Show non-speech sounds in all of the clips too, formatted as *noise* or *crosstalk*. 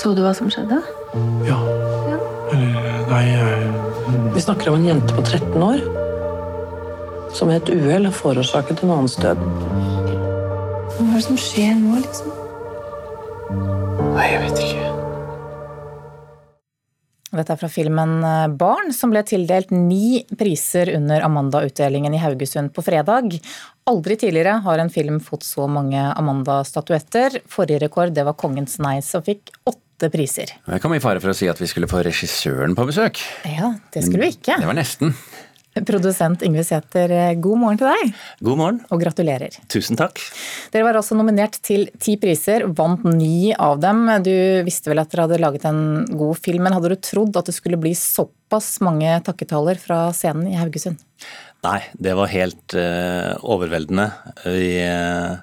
Så du hva som skjedde? Ja. Eller Nei, jeg Vi snakker om en jente på 13 år som ved et uhell har forårsaket en annens død. Hva er det som skjer nå, liksom? Nei, jeg vet ikke. Dette er fra filmen eh, Barn, som ble tildelt ni priser under Amanda-utdelingen i Haugesund på fredag. Aldri tidligere har en film fått så mange Amanda-statuetter. Forrige rekord det var Kongens nei, som fikk åtte priser. Jeg kom i fare for å si at vi skulle få regissøren på besøk. Ja, det skulle vi ikke. Det var nesten. Produsent Yngve Sæther, eh, god morgen til deg, God morgen. og gratulerer. Tusen takk. Dere var altså nominert til ti priser, vant ni av dem. Du visste vel at dere hadde laget en god film, men hadde du trodd at det skulle bli såpass mange takketaler fra scenen i Haugesund? Nei, det var helt uh, overveldende. Vi eh,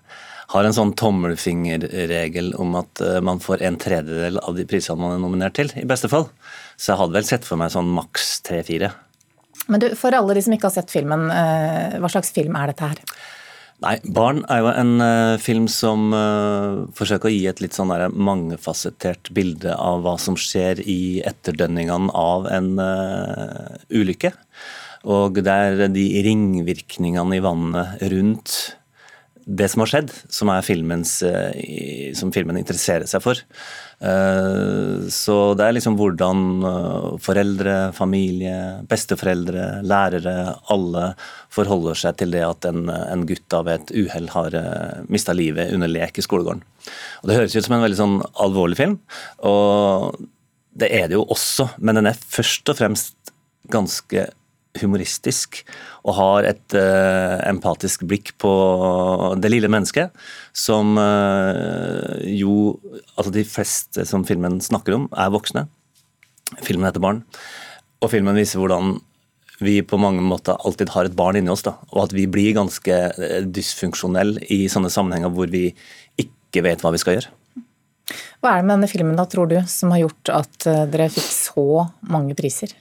har en sånn tommelfingerregel om at eh, man får en tredjedel av de prisene man er nominert til, i beste fall. Så jeg hadde vel sett for meg sånn maks tre-fire. Men du, for alle de som ikke har sett filmen, eh, hva slags film er dette her? Nei, 'Barn' er jo en uh, film som uh, forsøker å gi et litt sånn der mangefasettert bilde av hva som skjer i etterdønningene av en uh, ulykke. Og det er de ringvirkningene i vannet rundt det som har skjedd, som, filmens, eh, som filmen interesserer seg for. Eh, Så det er liksom hvordan eh, foreldre, familie, besteforeldre, lærere, alle forholder seg til det at en, en gutt av et uhell har mista livet under lek i skolegården. Og Det høres ut som en veldig sånn alvorlig film, og det er det jo også, men den er først og fremst ganske humoristisk og har et uh, empatisk blikk på det lille mennesket, som uh, jo Altså de fleste som filmen snakker om, er voksne. Filmen heter Barn. Og filmen viser hvordan vi på mange måter alltid har et barn inni oss, da, og at vi blir ganske eh, dysfunksjonelle i sånne sammenhenger hvor vi ikke vet hva vi skal gjøre. Hva er det med denne filmen da, tror du, som har gjort at dere fikk så mange priser?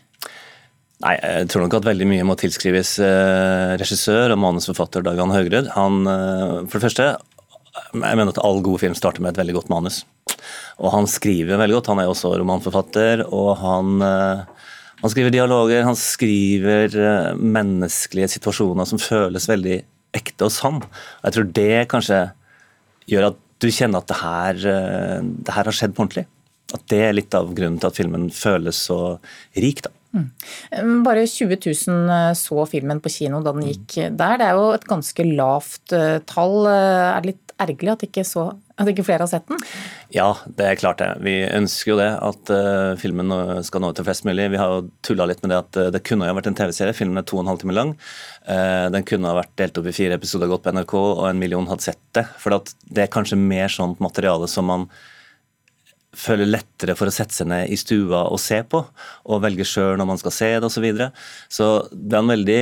Nei, jeg tror nok at veldig mye må tilskrives eh, regissør og manusforfatter Dag Ann Haugerud. Han, eh, for det første, jeg mener at all god film starter med et veldig godt manus. Og han skriver veldig godt. Han er også romanforfatter, og han, eh, han skriver dialoger. Han skriver menneskelige situasjoner som føles veldig ekte og sann. Jeg tror det kanskje gjør at du kjenner at det her, det her har skjedd på ordentlig. At det er litt av grunnen til at filmen føles så rik. da. Eh, Bare 20 000 så filmen på kino da den gikk der. Det er jo et ganske lavt eh, tall. Eh, Er det litt ergerlig at ikke, så, at ikke flere har sett den? Ja, det er klart det. Vi ønsker jo det, at uh, filmen skal nå ut til flest mulig. Vi har jo tulla litt med det at uh, det kunne jo vært en TV-serie. Filmen er to og en halv time lang. Uh, den kunne ha vært delt opp i fire episoder, gått på NRK, og en million hadde sett det. For at det er kanskje mer sånt materiale som man føler lettere for å sette seg ned i stua og se på, og velge sjøl når man skal se det osv. Så, videre. så det er en veldig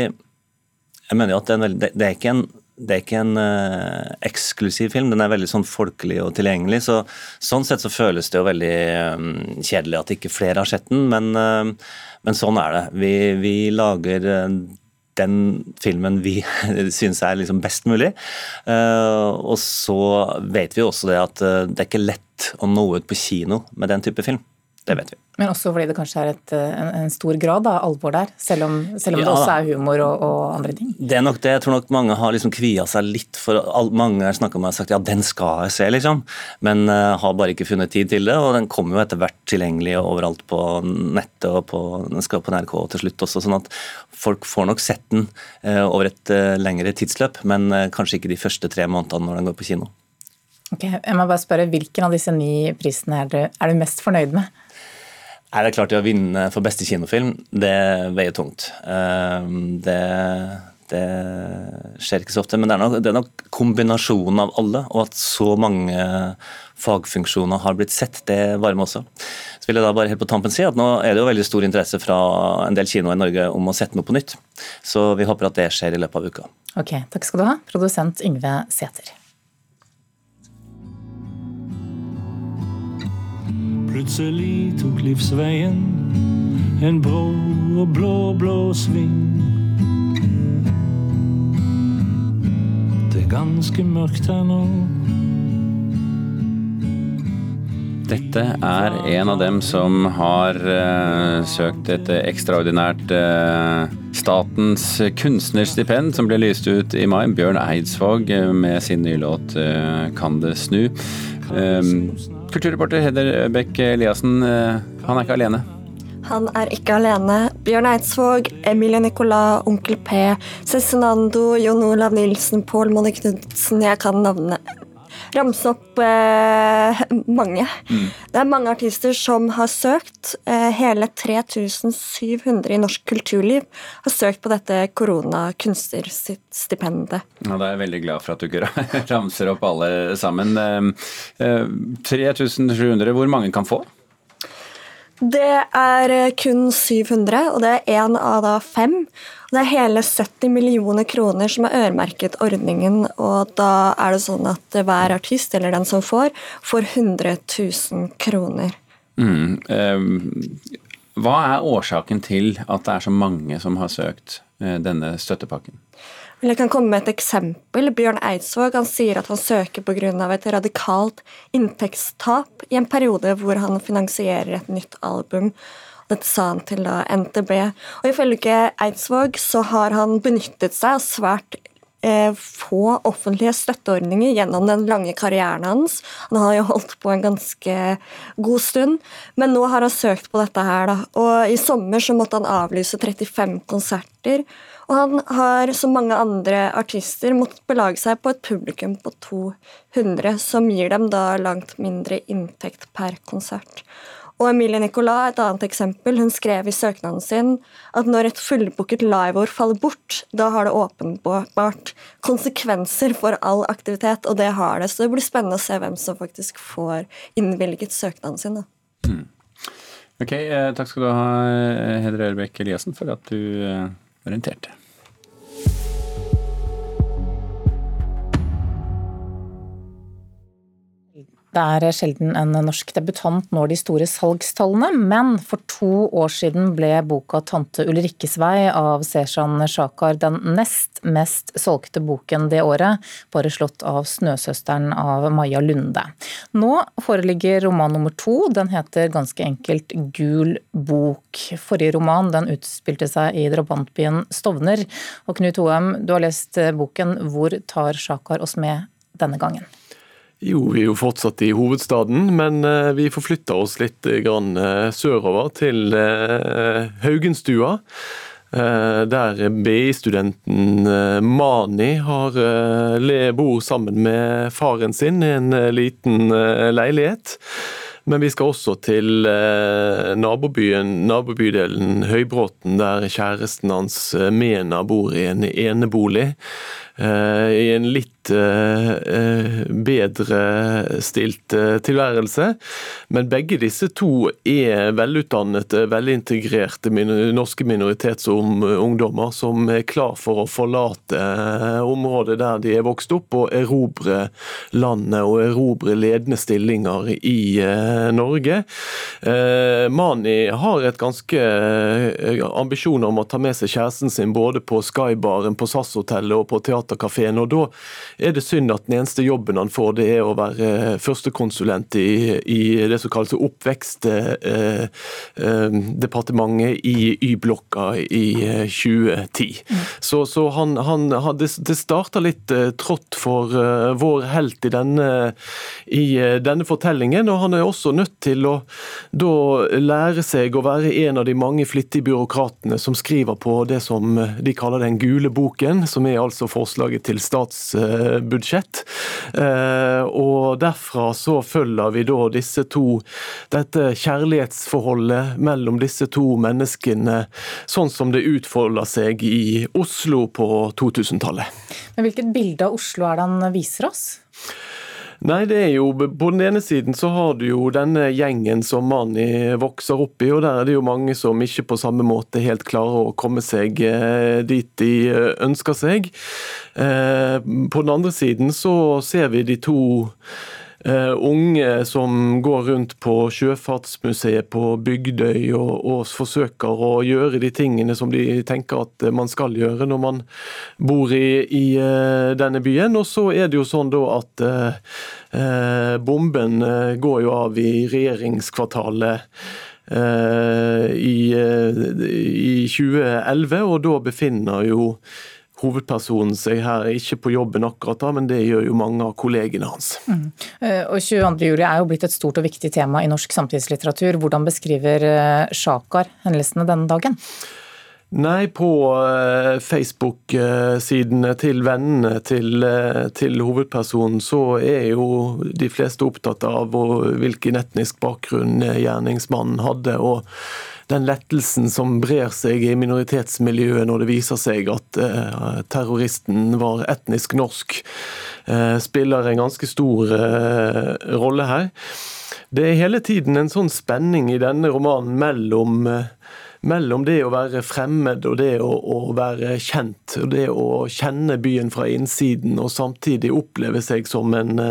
Jeg mener jo at det er, en veldig, det, er ikke en det er ikke en uh, eksklusiv film, den er veldig sånn folkelig og tilgjengelig. så Sånn sett så føles det jo veldig um, kjedelig at ikke flere har sett den, men, uh, men sånn er det. Vi, vi lager eh, den filmen vi *laughs* synes er liksom best mulig. Eh, og så vet vi også det at eh, det er ikke lett å nå ut på kino med den type film. Det vet vi. Men også fordi det kanskje er et, eh, en, en stor grad av alvor der, selv om, selv om det også er humor og, og andre ting. Det er nok det. Jeg tror nok mange har liksom kvia seg litt for all, Mange har snakka med meg og sagt ja, den skal jeg se, liksom. Men uh, har bare ikke funnet tid til det. Og den kommer jo etter hvert tilgjengelig overalt på nettet, og på, den skal på NRK til slutt også. Sånn at folk får nok sett den uh, over et uh, lengre tidsløp, men kanskje ikke de første tre månedene når den går på kino. Ok, jeg må bare spørre, Hvilken av disse ni prisene er du, er du mest fornøyd med? Er det klart det å vinne for beste kinofilm, det veier tungt. Eh, Det, det skjer ikke så ofte, men det er, nok, det er nok kombinasjonen av alle, og at så mange fagfunksjoner har blitt sett, det varmer også. Så vil jeg da bare helt på tampen si at nå er det jo veldig stor interesse fra en del kinoer i Norge om å sette noe på nytt. Så vi håper at det skjer i løpet av uka. Ok, Takk skal du ha, produsent Yngve Sæther. Plutselig tok livsveien en brå og blå, blå sving. Det er ganske mørkt her nå. Dette er en av dem som har uh, søkt et ekstraordinært uh, statens kunstnerstipend, som ble lyst ut i mai. Bjørn Eidsvåg uh, med sin nye låt 'Kan det snu'. Eh, kulturreporter Heder Bech Eliassen, eh, han er ikke alene. Han er ikke alene. Bjørn Eidsvåg, Emilie Nicolas, Onkel P, Cezinando, Jon Olav Nilsen, Pål Monne Knutsen Jeg kan navnene ramse opp eh, *laughs* mange. Det er mange artister som har søkt. Eh, hele 3700 i norsk kulturliv har søkt på dette korona-kunstnerstipendet. Ja, da er jeg veldig glad for at du ikke *laughs* ramser opp alle sammen. Eh, eh, 3700, hvor mange kan få? Det er eh, kun 700, og det er én av da fem. Det er hele 70 millioner kroner som er øremerket ordningen, og da er det sånn at hver artist, eller den som får, får 100 000 kroner. Mm. Eh, hva er årsaken til at det er så mange som har søkt eh, denne støttepakken? Jeg kan komme med et eksempel. Bjørn Eidsvåg han sier at han søker pga. et radikalt inntektstap i en periode hvor han finansierer et nytt album. Dette sa han til da NTB. Og Ifølge Eidsvåg så har han benyttet seg av svært eh, få offentlige støtteordninger gjennom den lange karrieren hans. Han har jo holdt på en ganske god stund, men nå har han søkt på dette her. da. Og I sommer så måtte han avlyse 35 konserter. Og han har, som mange andre artister, måttet belage seg på et publikum på 200, som gir dem da langt mindre inntekt per konsert. Og Emilie Nicolas, et annet eksempel, hun skrev i søknaden sin at når et fullbooket liveår faller bort, da har det åpenbart konsekvenser for all aktivitet, og det har det. Så det blir spennende å se hvem som faktisk får innvilget søknaden sin. da. Mm. Ok, eh, Takk skal du ha, Hedre Heder Ørebekk Eliassen, for at du eh, orienterte. Det er sjelden en norsk debutant når de store salgstallene, men for to år siden ble boka 'Tante Ulrikkes vei' av Seshan Shakar den nest mest solgte boken det året, bare slått av 'Snøsøsteren' av Maja Lunde. Nå foreligger roman nummer to, den heter ganske enkelt 'Gul bok'. Forrige roman den utspilte seg i drabantbyen Stovner. Og Knut Hoem, du har lest boken, hvor tar Shakar oss med denne gangen? Jo, vi er jo fortsatt i hovedstaden, men eh, vi forflytter oss litt eh, grann eh, sørover til Haugenstua. Der BI-studenten Mani har bor sammen med faren sin i en liten leilighet. Men vi skal også til nabobyen, nabobydelen Høybråten, der kjæresten hans Mena bor i en enebolig. I en litt bedre stilt tilværelse. Men begge disse to er velutdannede, velintegrerte norske minoritetsungdommer som er klar for å forlate området der de er vokst opp, og erobre landet og erobre ledende stillinger i Norge. Mani har et ganske ambisjon om å ta med seg kjæresten sin både på Skybaren, på SAS-hotellet og på teaterkafeen. og da er det synd at den eneste jobben han får, det er å være eh, førstekonsulent i, i det som kalles oppvekstdepartementet eh, eh, i Y-blokka i 2010. Mm. Så, så, han, han, det, det starta litt trått for vår helt i denne, i denne fortellingen, og han er også nødt til å da lære seg å være en av de mange flittige byråkratene som skriver på det som de kaller den gule boken, som er altså forslaget til stats budsjett. Eh, og derfra så følger vi da disse to, dette kjærlighetsforholdet mellom disse to menneskene, sånn som det utfolder seg i Oslo på 2000-tallet. Men Hvilket bilde av Oslo er det han viser oss? Nei, det er jo På den ene siden så har du jo denne gjengen som Mani vokser opp i, og der er det jo mange som ikke på samme måte helt klarer å komme seg eh, dit de eh, ønsker seg. Eh, på den andre siden så ser vi de to eh, unge som går rundt på Sjøfartsmuseet på Bygdøy og, og, forsøker å gjøre de tingene som de tenker at man skal gjøre når man bor i, i uh, denne byen. Og så er det jo sånn da at uh, bomben går jo av i regjeringskvartalet. I, i 2011, og da befinner jo hovedpersonen seg her, ikke på jobben akkurat da, men det gjør jo mange av kollegene hans. Mm. Eh, og 22. juli er jo blitt et stort og viktig tema i norsk samtidslitteratur. Hvordan beskriver eh, Sjakar hendelsene denne dagen? Nei, på eh, Facebook-sidene til vennene til, til, hovedpersonen, så er jo de fleste opptatt av hvilken etnisk bakgrunn gjerningsmannen hadde. og den lettelsen som brer seg i minoritetsmiljøet når det viser seg at uh, terroristen var etnisk norsk, uh, spiller en ganske stor uh, rolle her. Det er hele tiden en sånn spenning i denne romanen mellom mellom det å være fremmed og det å, å, være kjent. og Det å kjenne byen fra innsiden og samtidig oppleve seg som en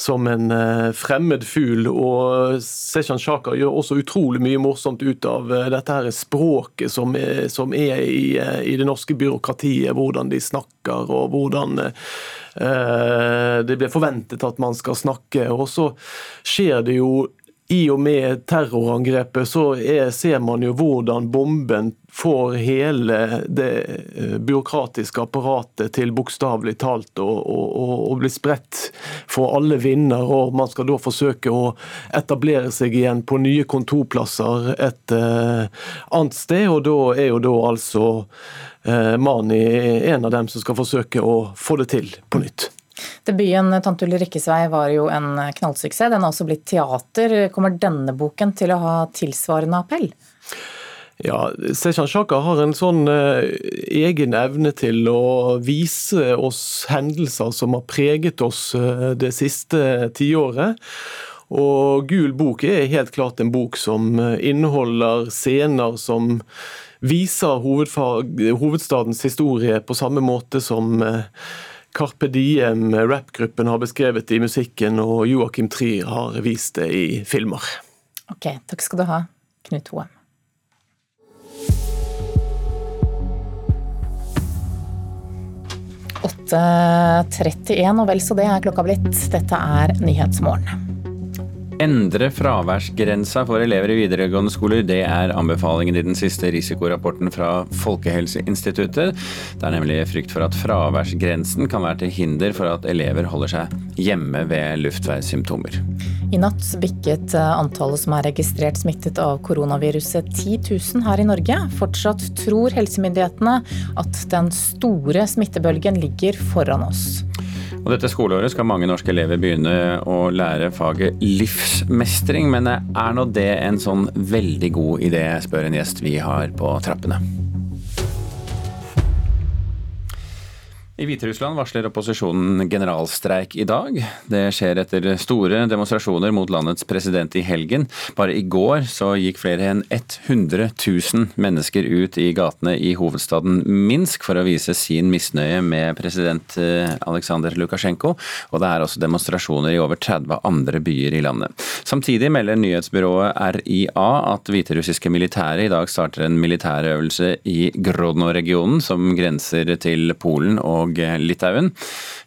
som en eh, fremmed fugl. Og Seshan Shaka gjør også utrolig mye morsomt ut av eh, dette her språket som er, som er i, eh, i, det norske byråkratiet. Hvordan de snakker og hvordan det blir forventet at man skal snakke. Og så skjer det jo i og med terrorangrepet så er, ser man jo hvordan bomben får hele det byråkratiske apparatet til bokstavelig talt å, å, bli spredt for alle vinner, og Man skal da forsøke å etablere seg igjen på nye kontorplasser et uh, annet sted. og Da er jo da altså uh, Mani en av dem som skal forsøke å få det til på nytt. Debuten 'Tante Ulrikkes vei' var jo en knallsuksess. Den har også blitt teater. Kommer denne boken til å ha tilsvarende appell? Ja, Sechan Shaka har en sånn eh, egen evne til å vise oss hendelser som har preget oss eh, det siste tiåret. Og Gul bok er helt klart en bok som eh, inneholder scener som viser hovedstadens historie på samme måte som Carpe Diem, rappgruppen, har beskrevet i musikken, og Joakim Trier har vist det i filmer. Ok, takk skal du ha, Knut Hoem. Åtte 31, og vel så det er klokka blitt. Dette er Nyhetsmorgen. Endre fraværsgrensa for elever i videregående skoler. Det er anbefalingen i den siste risikorapporten fra Folkehelseinstituttet. Det er nemlig frykt for at fraværsgrensen kan være til hinder for at elever holder seg hjemme ved luftveissymptomer. I natt bikket antallet som er registrert smittet av koronaviruset 10 000 her i Norge. Fortsatt tror helsemyndighetene at den store smittebølgen ligger foran oss. Og dette skoleåret skal mange norske elever begynne å lære faget livsmestring, men er nå det en sånn veldig god idé, spør en gjest vi har på trappene. I Hviterussland varsler opposisjonen generalstreik i dag. Det skjer etter store demonstrasjoner mot landets president i helgen. Bare i går så gikk flere enn 100 000 mennesker ut i gatene i hovedstaden Minsk for å vise sin misnøye med president eh, Aleksandr Lukasjenko, og det er også demonstrasjoner i over 30 andre byer i landet. Samtidig melder nyhetsbyrået RIA at hviterussiske militære i dag starter en militærøvelse i Grodno-regionen, som grenser til Polen og og Litauen.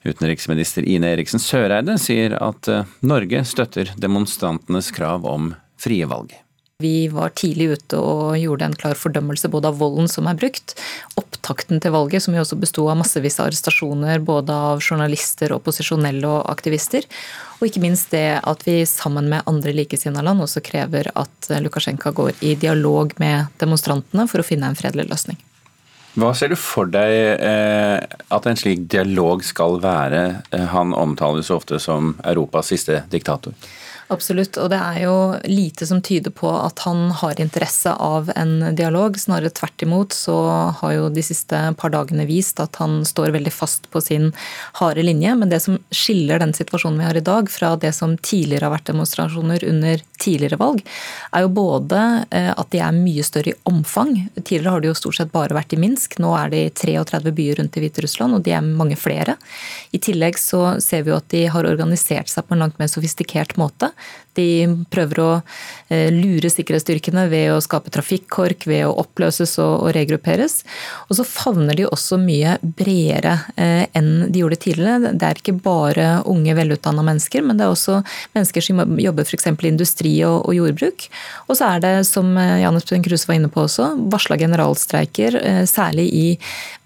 Utenriksminister Ine Eriksen Søreide sier at eh, Norge støtter demonstrantenes krav om frie valg. Vi var tidlig ute og gjorde en klar fordømmelse både av volden som er brukt, opptakten til valget, som jo også besto av massevis av arrestasjoner både av journalister, opposisjonelle og aktivister, og ikke minst det at vi sammen med andre likesinnede land også krever at Lukasjenko går i dialog med demonstrantene for å finne en fredelig løsning. Hva ser du for deg eh, at en slik dialog skal være? Eh, han omtales ofte som Europas siste diktator. Absolutt, og det er jo lite som tyder på at han har interesse av en dialog. Snarere tvert imot så har jo de siste par dagene vist at han står veldig fast på sin harde linje. Men det som skiller den situasjonen vi har i dag fra det som tidligere har vært demonstrasjoner under tidligere valg, er jo både eh, at de er mye større i omfang. Tidligere har de jo stort sett bare vært i Minsk. Nå er det i 33 byer rundt i Hviterussland, og de er mange flere. I tillegg så ser vi jo at de har organisert seg på en langt mer sofistikert måte. De prøver å eh, lure sikkerhetsstyrkene ved å skape trafikkork, ved å oppløses og, regrupperes. Og så favner de også mye bredere eh, enn de gjorde tidligere. Det er ikke bare unge, velutdanna mennesker, men det er også mennesker som jobber f.eks. i industri og, jordbruk. Og så er det, som Janus Jan Espen Kruse var inne på også, varsla generalstreiker, særlig i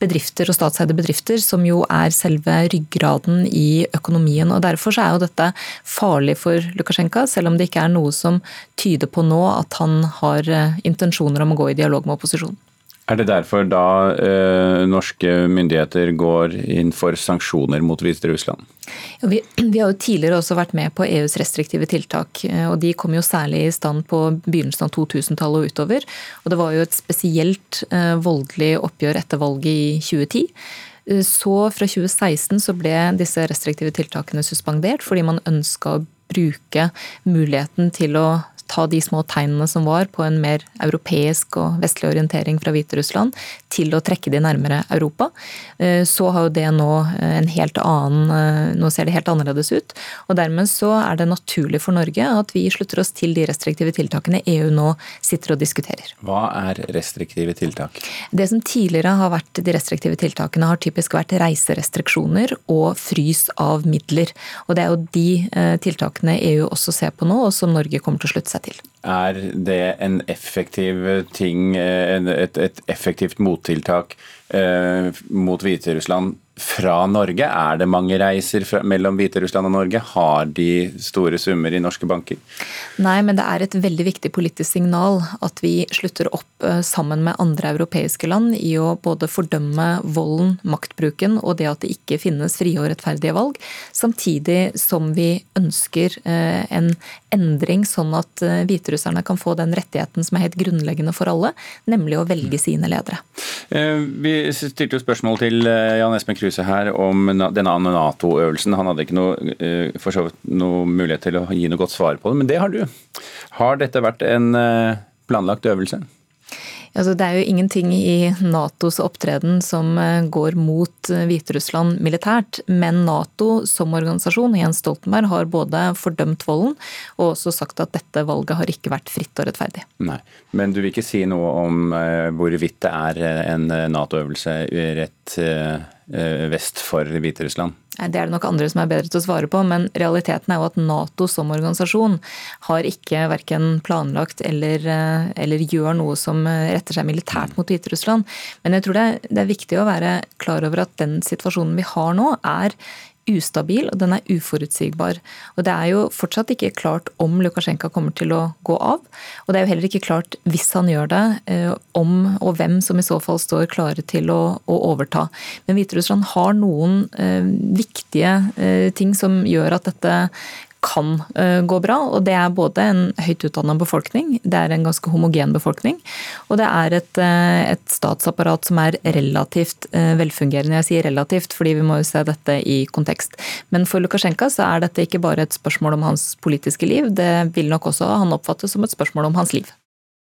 bedrifter og statseide bedrifter, som jo er selve ryggraden i økonomien. og Derfor er jo dette farlig for Lukasjenko selv om det ikke er noe som tyder på nå at han har eh, intensjoner om å gå i dialog med opposisjonen. Er det derfor da eh, norske myndigheter går inn for sanksjoner mot Hviterussland? Ja, vi, *clears throat* vi, har jo tidligere også vært med på EUs restriktive tiltak. Eh, og De kom jo særlig i stand på begynnelsen av 2000-tallet og utover. Og Det var jo et spesielt eh, voldelig oppgjør etter valget i 2010. Eh, så fra 2016 så ble disse restriktive tiltakene suspendert fordi man ønska å bruke muligheten til å ta de små tegnene som var på en mer europeisk og vestlig orientering fra Hviterussland, til å trekke de nærmere Europa. Eh, så har jo det nå eh, en helt annen eh, Nå ser det helt annerledes ut. Og dermed så er det naturlig for Norge at vi slutter oss til de restriktive tiltakene EU nå sitter og diskuterer. Hva er restriktive tiltak? Det som tidligere har vært de restriktive tiltakene, har typisk vært reiserestriksjoner og frys av midler. Og det er jo de tiltakene EU også ser på nå, og som Norge kommer til å slutte seg til. Er det en effektiv ting, et, et effektivt mottiltak eh, mot Hviterussland fra Norge? Er det mange reiser fra, mellom Hviterussland og Norge? Har de store summer i norske banker? Nei, men det er et veldig viktig politisk signal at vi slutter opp eh, sammen med andre europeiske land i å både fordømme volden, maktbruken og det at det ikke finnes frie og rettferdige valg, samtidig som vi ønsker eh, en endring sånn at eh, hviterusserne kan få den rettigheten som er helt grunnleggende for alle, nemlig å velge sine ledere. Vi stilte jo spørsmål til Jan Espen Kruse Kruse her om denne Nato-øvelsen. Han hadde ikke noe, eh, for noe mulighet til å gi noe godt svar på det, men det har du. Har dette vært en eh, planlagt øvelse? Altså, det er jo ingenting i Natos opptreden som eh, går mot Hviterussland militært. Men Nato som organisasjon, Jens Stoltenberg, har både fordømt volden og også sagt at dette valget har ikke vært fritt og rettferdig. Nei, Men du vil ikke si noe om hvorvidt det er en Nato-øvelse rett Eh, vest for Hviterussland? Det er det nok andre som er bedre til å svare på, men realiteten er jo at Nato som organisasjon har ikke verken planlagt eller, eh, eller gjør noe som retter seg militært mot Hviterussland. Men jeg tror det er, det er viktig å være klar over at den situasjonen vi har nå, er ustabil og den er uforutsigbar. Og Det er jo fortsatt ikke klart om Lukasjenko kommer til å gå av. Og det er jo heller ikke klart, hvis han gjør det, eh, om og hvem som i så fall står klare til å, å overta. Men Hviterussland har noen eh, viktige eh, ting som gjør at dette kan eh, gå bra. Og det er både en høyt utdanna befolkning, det er en ganske homogen befolkning, og det er et, eh, et, statsapparat som er relativt eh, velfungerende. Jeg sier relativt fordi vi må jo se dette i kontekst. Men for Lukasjenko så er dette ikke bare et spørsmål om hans politiske liv, det vil nok også han oppfattes som et spørsmål om hans liv.